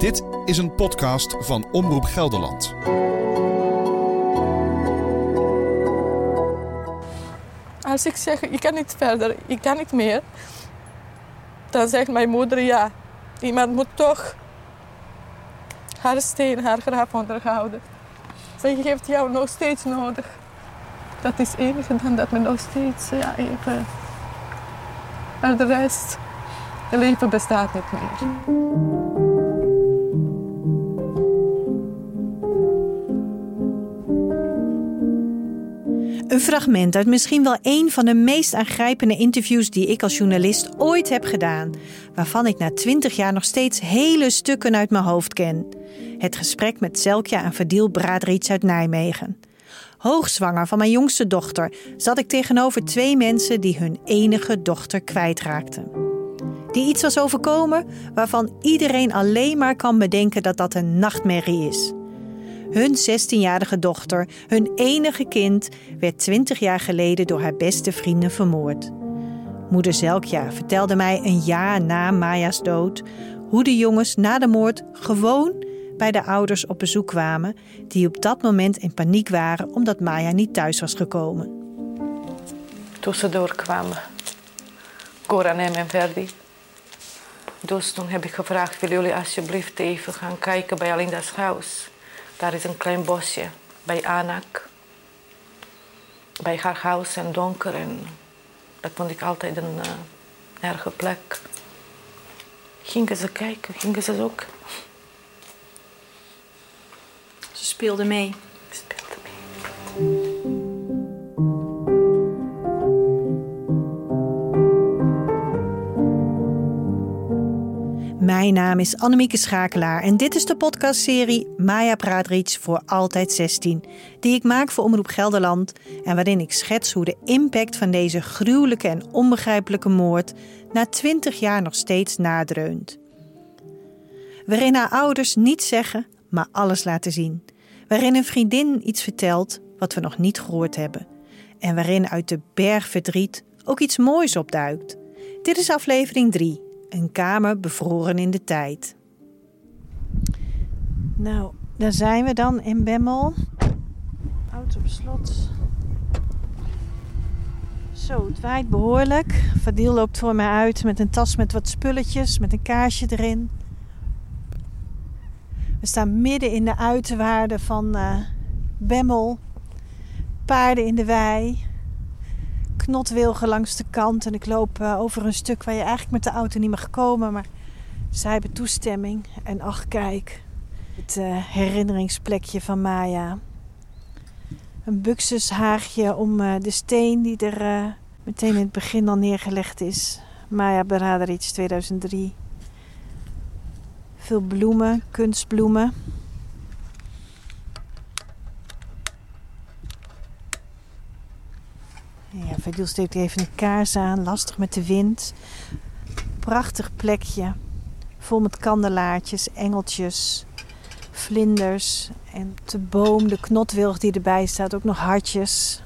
Dit is een podcast van Omroep Gelderland. Als ik zeg, ik kan niet verder, ik kan niet meer, dan zegt mijn moeder ja. Iemand moet toch haar steen, haar graf onderhouden. Zij heeft jou nog steeds nodig. Dat is het enige dan dat me nog steeds ja, even... Maar de rest, het leven bestaat niet meer. Een fragment uit misschien wel een van de meest aangrijpende interviews die ik als journalist ooit heb gedaan, waarvan ik na twintig jaar nog steeds hele stukken uit mijn hoofd ken. Het gesprek met Zelkja en Verdil Bradriets uit Nijmegen. Hoogzwanger van mijn jongste dochter zat ik tegenover twee mensen die hun enige dochter kwijtraakten. Die iets was overkomen waarvan iedereen alleen maar kan bedenken dat dat een nachtmerrie is. Hun 16-jarige dochter, hun enige kind, werd 20 jaar geleden door haar beste vrienden vermoord. Moeder Zelkja vertelde mij een jaar na Maya's dood hoe de jongens na de moord gewoon bij de ouders op bezoek kwamen, die op dat moment in paniek waren omdat Maya niet thuis was gekomen. Tussendoor kwamen Goran en Verdi. Dus toen heb ik gevraagd: willen jullie alsjeblieft even gaan kijken bij Alinda's huis? Daar is een klein bosje bij Anak. Bij haar huis en donker. En dat vond ik altijd een uh, erge plek. Gingen ze kijken, gingen ze ook. Ze speelde mee. Speelde mee. Mijn naam is Annemieke Schakelaar en dit is de podcastserie Maya Praat voor Altijd 16, die ik maak voor Omroep Gelderland en waarin ik schets hoe de impact van deze gruwelijke en onbegrijpelijke moord na 20 jaar nog steeds nadreunt. Waarin haar ouders niets zeggen, maar alles laten zien. Waarin een vriendin iets vertelt wat we nog niet gehoord hebben. En waarin uit de berg verdriet ook iets moois opduikt. Dit is aflevering 3 een kamer bevroren in de tijd. Nou, daar zijn we dan in Bemmel. Auto op slot. Zo, het waait behoorlijk. Fadil loopt voor mij uit met een tas met wat spulletjes, met een kaarsje erin. We staan midden in de uiterwaarden van uh, Bemmel. Paarden in de wei knotwilgen langs de kant. En ik loop uh, over een stuk waar je eigenlijk met de auto niet mag komen. Maar zij hebben toestemming. En ach, kijk. Het uh, herinneringsplekje van Maya. Een buxushaagje om uh, de steen die er meteen in het begin al neergelegd is. Maya Beraderic 2003. Veel bloemen, kunstbloemen. Ja, Verdil steekt even een kaars aan, lastig met de wind. Prachtig plekje, vol met kandelaartjes, engeltjes, vlinders. En de boom, de knotwilg die erbij staat, ook nog hartjes.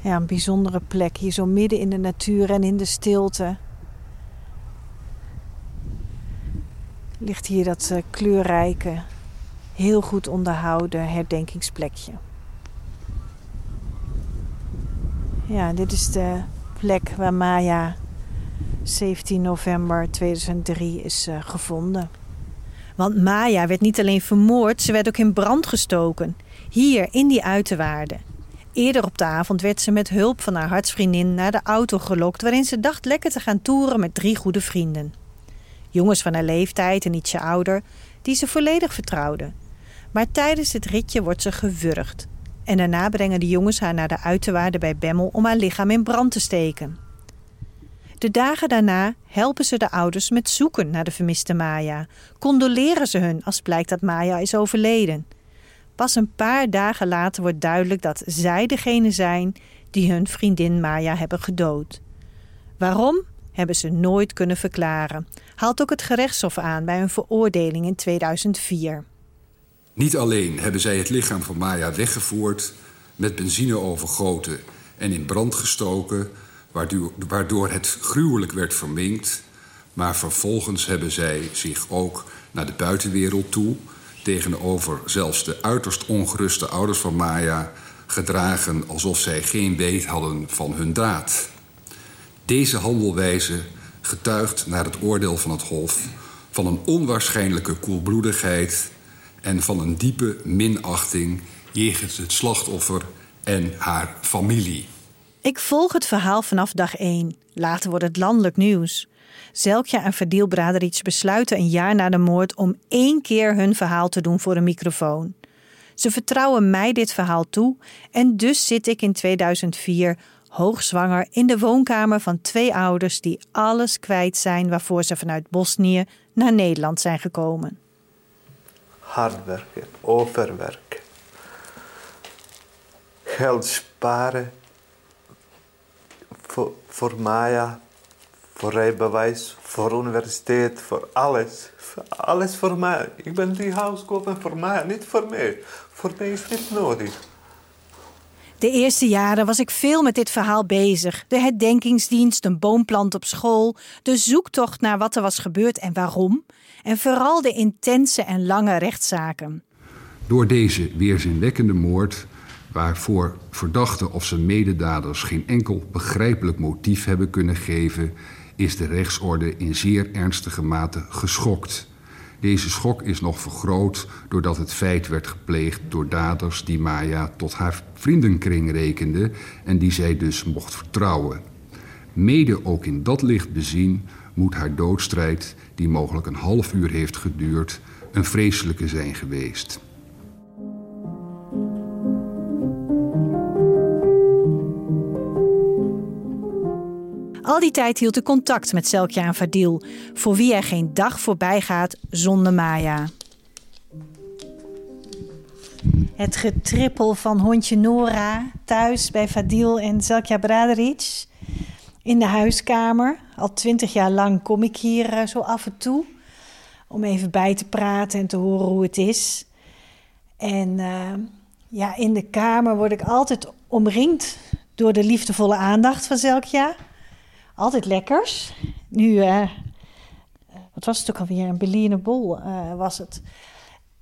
Ja, een bijzondere plek, hier zo midden in de natuur en in de stilte. Ligt hier dat uh, kleurrijke, heel goed onderhouden herdenkingsplekje. Ja, dit is de plek waar Maya 17 november 2003 is uh, gevonden. Want Maya werd niet alleen vermoord, ze werd ook in brand gestoken. Hier in die uiterwaarden. Eerder op de avond werd ze met hulp van haar hartsvriendin naar de auto gelokt waarin ze dacht lekker te gaan toeren met drie goede vrienden. Jongens van haar leeftijd en ietsje ouder, die ze volledig vertrouwde. Maar tijdens het ritje wordt ze gewurgd. En daarna brengen de jongens haar naar de uiterwaarde bij Bemmel om haar lichaam in brand te steken. De dagen daarna helpen ze de ouders met zoeken naar de vermiste Maya. Condoleren ze hun als blijkt dat Maya is overleden. Pas een paar dagen later wordt duidelijk dat zij degene zijn die hun vriendin Maya hebben gedood. Waarom? Hebben ze nooit kunnen verklaren. Haalt ook het gerechtshof aan bij hun veroordeling in 2004. Niet alleen hebben zij het lichaam van Maya weggevoerd, met benzine overgoten en in brand gestoken, waardoor het gruwelijk werd verminkt, maar vervolgens hebben zij zich ook naar de buitenwereld toe, tegenover zelfs de uiterst ongeruste ouders van Maya, gedragen alsof zij geen weet hadden van hun daad. Deze handelwijze getuigt naar het oordeel van het Hof van een onwaarschijnlijke koelbloedigheid en van een diepe minachting jegens het slachtoffer en haar familie. Ik volg het verhaal vanaf dag 1. Later wordt het landelijk nieuws. Zelkja en Fadil Braderic besluiten een jaar na de moord om één keer hun verhaal te doen voor een microfoon. Ze vertrouwen mij dit verhaal toe en dus zit ik in 2004 hoogzwanger in de woonkamer van twee ouders die alles kwijt zijn waarvoor ze vanuit Bosnië naar Nederland zijn gekomen. Hard werken, overwerken. Geld sparen voor, voor Maya, voor rijbewijs, voor universiteit, voor alles. Alles voor mij. Ik ben die huis kopen voor mij, niet voor mij. Voor mij is dit nodig. De eerste jaren was ik veel met dit verhaal bezig. De herdenkingsdienst, een boomplant op school, de zoektocht naar wat er was gebeurd en waarom. En vooral de intense en lange rechtszaken. Door deze weerzinwekkende moord, waarvoor verdachten of zijn mededaders geen enkel begrijpelijk motief hebben kunnen geven, is de rechtsorde in zeer ernstige mate geschokt. Deze schok is nog vergroot doordat het feit werd gepleegd door daders die Maya tot haar vriendenkring rekende en die zij dus mocht vertrouwen. Mede ook in dat licht bezien moet haar doodstrijd, die mogelijk een half uur heeft geduurd, een vreselijke zijn geweest. Al die tijd hield ik contact met Selkja en Fadil, voor wie er geen dag voorbij gaat zonder Maya. Het getrippel van hondje Nora thuis bij Fadil en Selkja Braderic in de huiskamer. Al twintig jaar lang kom ik hier eh, zo af en toe om even bij te praten en te horen hoe het is. En uh, ja, in de kamer word ik altijd omringd door de liefdevolle aandacht van Zelkja altijd lekkers. Nu, uh, wat was het ook alweer? Een Berliner Bol uh, was het.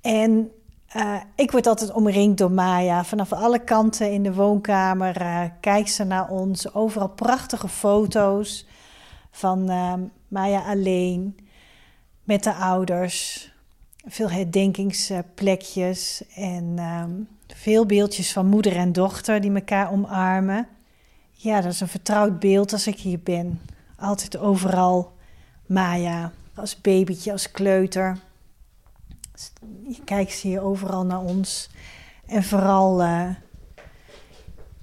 En uh, ik word altijd omringd door Maya. Vanaf alle kanten in de woonkamer kijkt ze naar ons. Overal prachtige foto's van Maya alleen, met de ouders. Veel herdenkingsplekjes en um, veel beeldjes van moeder en dochter die elkaar omarmen. Ja, dat is een vertrouwd beeld als ik hier ben. Altijd overal Maya, als babytje, als kleuter. Je kijkt hier overal naar ons. En vooral uh,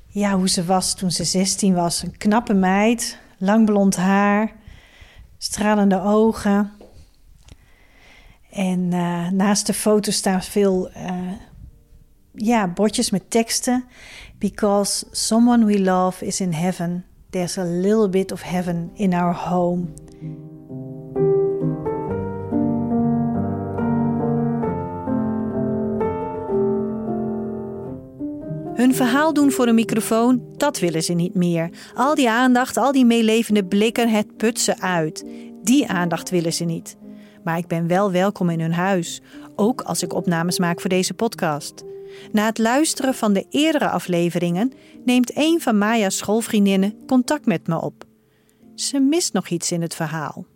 ja, hoe ze was toen ze 16 was. Een knappe meid, lang blond haar, stralende ogen. En uh, naast de foto staan veel uh, ja, bordjes met teksten. Because someone we love is in heaven, there's a little bit of heaven in our home. Hun verhaal doen voor een microfoon, dat willen ze niet meer. Al die aandacht, al die meelevende blikken, het put ze uit. Die aandacht willen ze niet. Maar ik ben wel welkom in hun huis, ook als ik opnames maak voor deze podcast. Na het luisteren van de eerdere afleveringen neemt een van Maya's schoolvriendinnen contact met me op. Ze mist nog iets in het verhaal.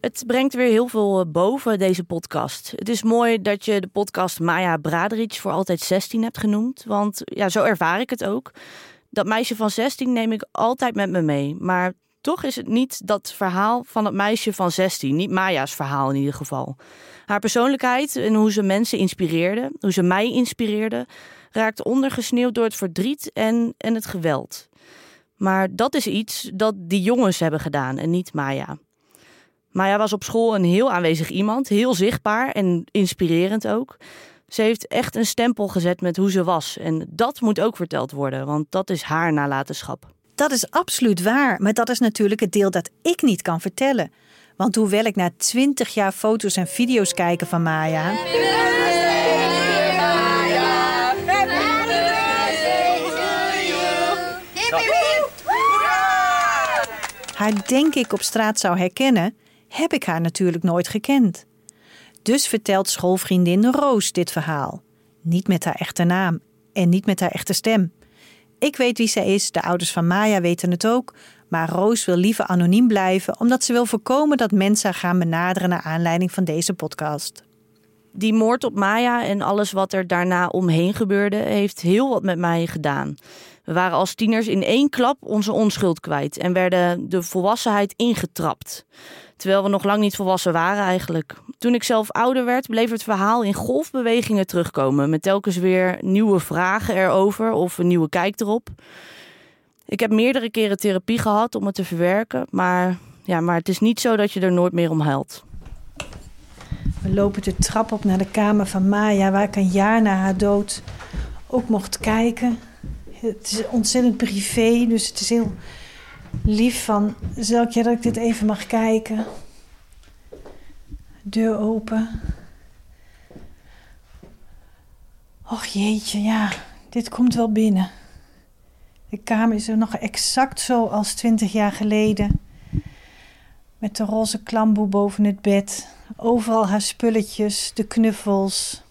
Het brengt weer heel veel eh, boven deze podcast. Het is mooi dat je de podcast Maya Braderic voor altijd 16 hebt genoemd. Want ja, zo ervaar ik het ook. Dat meisje van 16 neem ik altijd met me mee. Maar toch is het niet dat verhaal van het meisje van 16. Niet Maya's verhaal in ieder geval. Haar persoonlijkheid en hoe ze mensen inspireerde, hoe ze mij inspireerde, raakt ondergesneeuwd door het verdriet en, en het geweld. Maar dat is iets dat die jongens hebben gedaan en niet Maya. Maya was op school een heel aanwezig iemand, heel zichtbaar en inspirerend ook. Ze heeft echt een stempel gezet met hoe ze was. En dat moet ook verteld worden, want dat is haar nalatenschap. Dat is absoluut waar, maar dat is natuurlijk het deel dat ik niet kan vertellen. Want hoewel ik na twintig jaar foto's en video's kijken van Maya. Haar denk ik op straat zou herkennen, heb ik haar natuurlijk nooit gekend. Dus vertelt schoolvriendin Roos dit verhaal. Niet met haar echte naam en niet met haar echte stem. Ik weet wie zij is, de ouders van Maya weten het ook, maar Roos wil liever anoniem blijven omdat ze wil voorkomen dat mensen haar gaan benaderen naar aanleiding van deze podcast. Die moord op Maya en alles wat er daarna omheen gebeurde, heeft heel wat met mij gedaan. We waren als tieners in één klap onze onschuld kwijt en werden de volwassenheid ingetrapt. Terwijl we nog lang niet volwassen waren eigenlijk. Toen ik zelf ouder werd, bleef het verhaal in golfbewegingen terugkomen. Met telkens weer nieuwe vragen erover of een nieuwe kijk erop. Ik heb meerdere keren therapie gehad om het te verwerken. Maar, ja, maar het is niet zo dat je er nooit meer om huilt. We lopen de trap op naar de kamer van Maya, waar ik een jaar na haar dood ook mocht kijken. Het is ontzettend privé, dus het is heel lief van Zelkje dat ik dit even mag kijken. Deur open. Och jeetje, ja, dit komt wel binnen. De kamer is er nog exact zo als twintig jaar geleden. Met de roze klamboe boven het bed. Overal haar spulletjes, de knuffels.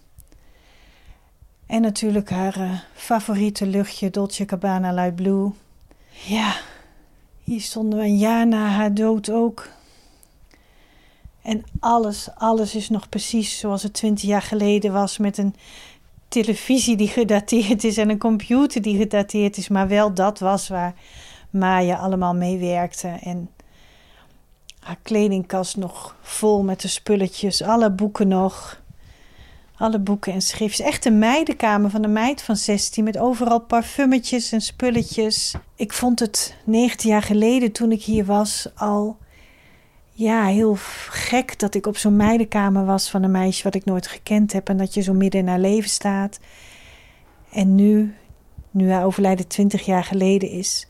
En natuurlijk haar uh, favoriete luchtje Dolce Gabbana Light Blue. Ja, hier stonden we een jaar na haar dood ook. En alles, alles is nog precies zoals het twintig jaar geleden was. Met een televisie die gedateerd is en een computer die gedateerd is. Maar wel dat was waar Maya allemaal mee werkte. En haar kledingkast nog vol met de spulletjes. Alle boeken nog. Alle boeken en schrift. Echt een meidenkamer van een meid van 16 met overal parfummetjes en spulletjes. Ik vond het 19 jaar geleden toen ik hier was al ja, heel gek dat ik op zo'n meidenkamer was van een meisje wat ik nooit gekend heb en dat je zo midden in haar leven staat. En nu, nu haar overlijden 20 jaar geleden is,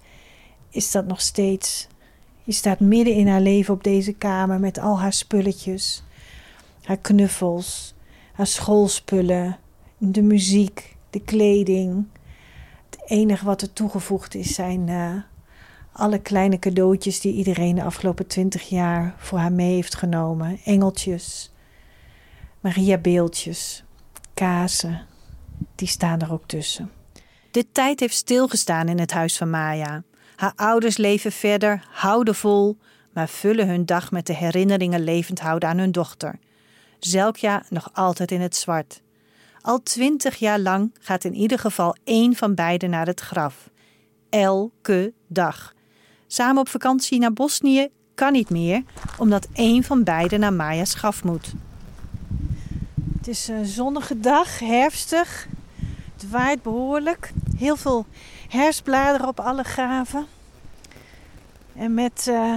is dat nog steeds. Je staat midden in haar leven op deze kamer met al haar spulletjes, haar knuffels haar schoolspullen, de muziek, de kleding. Het enige wat er toegevoegd is zijn uh, alle kleine cadeautjes die iedereen de afgelopen twintig jaar voor haar mee heeft genomen. Engeltjes, Maria beeldjes, kazen, die staan er ook tussen. De tijd heeft stilgestaan in het huis van Maya. Haar ouders leven verder, houden vol, maar vullen hun dag met de herinneringen levend houden aan hun dochter. Zelkja nog altijd in het zwart. Al twintig jaar lang gaat in ieder geval één van beiden naar het graf. Elke dag. Samen op vakantie naar Bosnië kan niet meer, omdat één van beiden naar Maya's graf moet. Het is een zonnige dag, herfstig. Het waait behoorlijk. Heel veel herfstbladeren op alle graven. En met uh,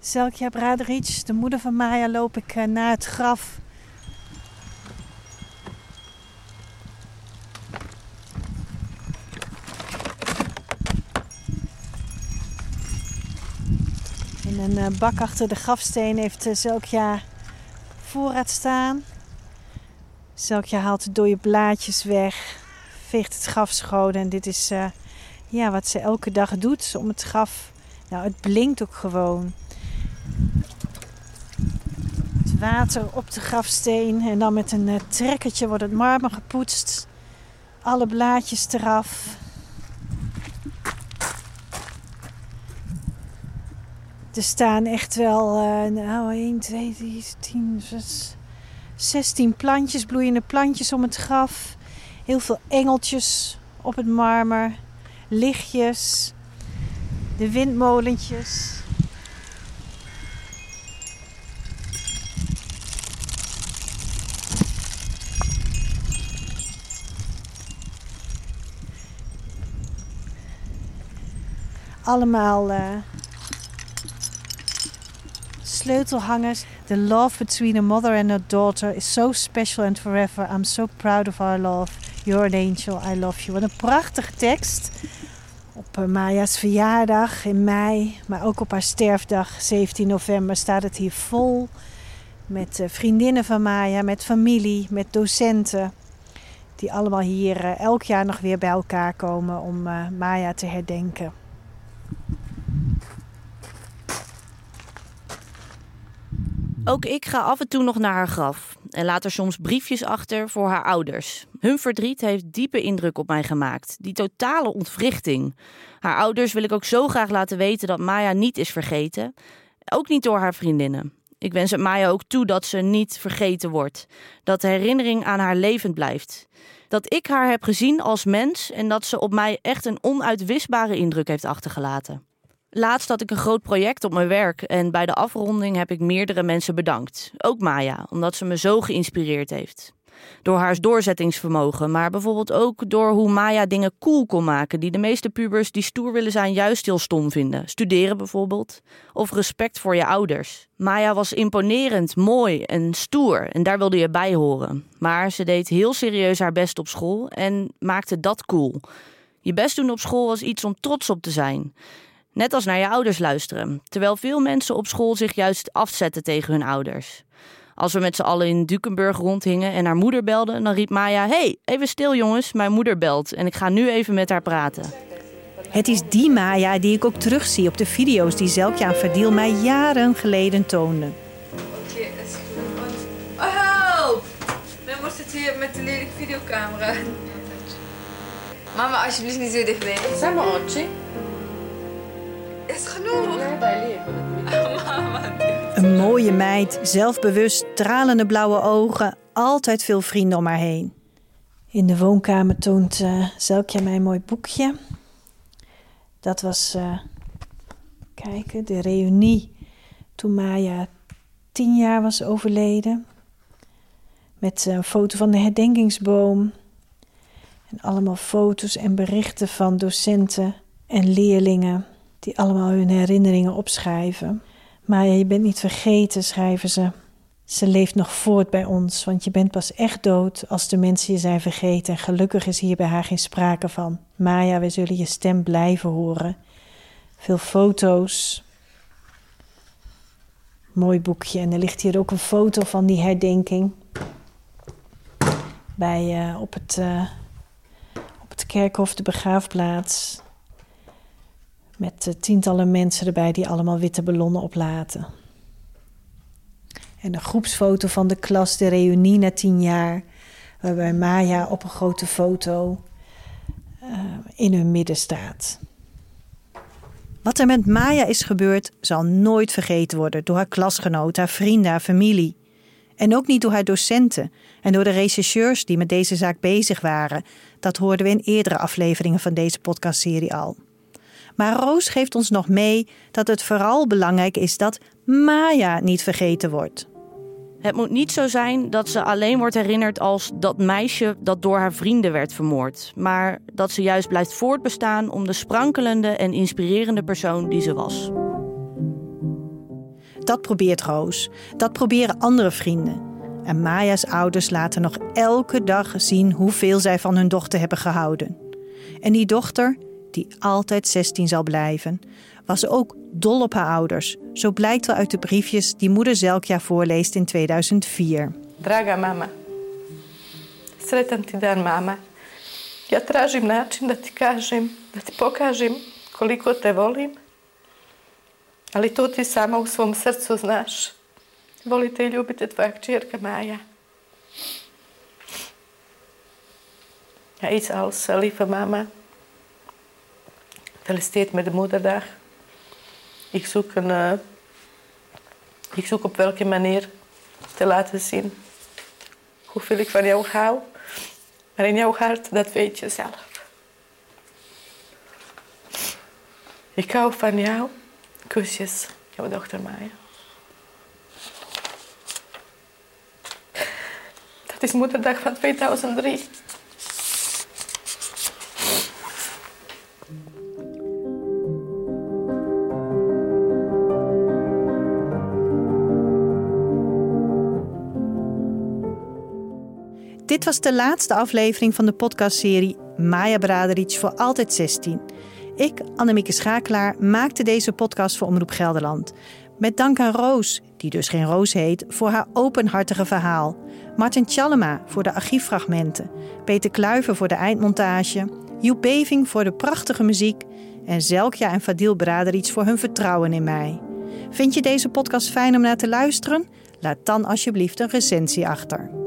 Zelkja Braderic, de moeder van Maya, loop ik uh, naar het graf. In een uh, bak achter de grafsteen heeft Zelkja voorraad staan. Zelkja haalt de dode blaadjes weg, veegt het graf schoon. En dit is ja, wat ze elke dag doet om het graf. Nou, het blinkt ook gewoon water op de grafsteen. En dan met een uh, trekkertje wordt het marmer gepoetst. Alle blaadjes eraf. Er staan echt wel uh, nou, 1, 2, 3, 10, 6, 16 plantjes, bloeiende plantjes om het graf. Heel veel engeltjes op het marmer. Lichtjes. De windmolentjes. Allemaal uh, sleutelhangers. The love between a mother and a daughter is so special and forever. I'm so proud of our love. You're an angel, I love you. Wat een prachtige tekst. Op uh, Maya's verjaardag in mei, maar ook op haar sterfdag 17 november staat het hier vol. Met uh, vriendinnen van Maya, met familie, met docenten. Die allemaal hier elk jaar nog weer bij elkaar komen om Maya te herdenken. Ook ik ga af en toe nog naar haar graf. en laat er soms briefjes achter voor haar ouders. Hun verdriet heeft diepe indruk op mij gemaakt. Die totale ontwrichting. Haar ouders wil ik ook zo graag laten weten dat Maya niet is vergeten. Ook niet door haar vriendinnen. Ik wens het Maya ook toe dat ze niet vergeten wordt. Dat de herinnering aan haar levend blijft. Dat ik haar heb gezien als mens en dat ze op mij echt een onuitwisbare indruk heeft achtergelaten. Laatst had ik een groot project op mijn werk en bij de afronding heb ik meerdere mensen bedankt. Ook Maya, omdat ze me zo geïnspireerd heeft. Door haar doorzettingsvermogen, maar bijvoorbeeld ook door hoe Maya dingen cool kon maken die de meeste pubers die stoer willen zijn juist heel stom vinden. Studeren bijvoorbeeld. Of respect voor je ouders. Maya was imponerend, mooi en stoer en daar wilde je bij horen. Maar ze deed heel serieus haar best op school en maakte dat cool. Je best doen op school was iets om trots op te zijn. Net als naar je ouders luisteren, terwijl veel mensen op school zich juist afzetten tegen hun ouders. Als we met z'n allen in Dukenburg rondhingen en haar moeder belde, dan riep Maya: hey, even stil jongens, mijn moeder belt en ik ga nu even met haar praten. Het is die Maya die ik ook terugzie op de video's die Zelkje aan Verdiel mij jaren geleden toonde. Oké, is goed. Oh, help! Men moest het hier met de lelijke videocamera. Mama, alsjeblieft niet zo dichtbij. Zeg maar, Otje. Is genoeg. Een mooie meid, zelfbewust, stralende blauwe ogen, altijd veel vrienden om haar heen. In de woonkamer toont uh, Zelkje mij een mooi boekje. Dat was, uh, kijken, de reunie toen Maya tien jaar was overleden. Met een foto van de herdenkingsboom. En allemaal foto's en berichten van docenten en leerlingen die allemaal hun herinneringen opschrijven. Maar je bent niet vergeten, schrijven ze. Ze leeft nog voort bij ons, want je bent pas echt dood als de mensen je zijn vergeten. En gelukkig is hier bij haar geen sprake van. Maya, we zullen je stem blijven horen. Veel foto's. Mooi boekje. En er ligt hier ook een foto van die herdenking. Bij, uh, op, het, uh, op het kerkhof, de begraafplaats. Met uh, tientallen mensen erbij die allemaal witte ballonnen oplaten. En een groepsfoto van de klas, de reunie na tien jaar. Waarbij Maya op een grote foto uh, in hun midden staat. Wat er met Maya is gebeurd, zal nooit vergeten worden door haar klasgenoten, haar vrienden, haar familie. En ook niet door haar docenten en door de rechercheurs die met deze zaak bezig waren. Dat hoorden we in eerdere afleveringen van deze podcastserie al. Maar Roos geeft ons nog mee dat het vooral belangrijk is dat Maya niet vergeten wordt. Het moet niet zo zijn dat ze alleen wordt herinnerd als dat meisje dat door haar vrienden werd vermoord, maar dat ze juist blijft voortbestaan om de sprankelende en inspirerende persoon die ze was. Dat probeert Roos. Dat proberen andere vrienden. En Maya's ouders laten nog elke dag zien hoeveel zij van hun dochter hebben gehouden. En die dochter, die altijd 16 zal blijven, was ook dol op haar ouders. Zo blijkt wel uit de briefjes die moeder Zelkja voorleest in 2004. Draga mama, sretan ti dan mama. Ja tražim način da ti kažem, da ti pokažem koliko te volim. Ali to ti sama u svom srcu znaš. Volite i ljubite tvoja kćerka Maja. Ja, iets als lieve mama. Gefeliciteerd met de moederdag. Ik zoek, een, uh, ik zoek op welke manier te laten zien hoeveel ik van jou hou. Maar in jouw hart, dat weet je zelf. Ik hou van jou. Kusjes, jouw dochter Maya. Dat is moederdag van 2003. Was de laatste aflevering van de podcastserie Maya Braderic voor Altijd 16. Ik, Annemieke Schakelaar, maakte deze podcast voor Omroep Gelderland. Met dank aan Roos, die dus geen Roos heet, voor haar openhartige verhaal. Martin Tjallema voor de archieffragmenten. Peter Kluiver voor de eindmontage. Joep Beving voor de prachtige muziek. En Zelkja en Fadil Braderic voor hun vertrouwen in mij. Vind je deze podcast fijn om naar te luisteren? Laat dan alsjeblieft een recensie achter.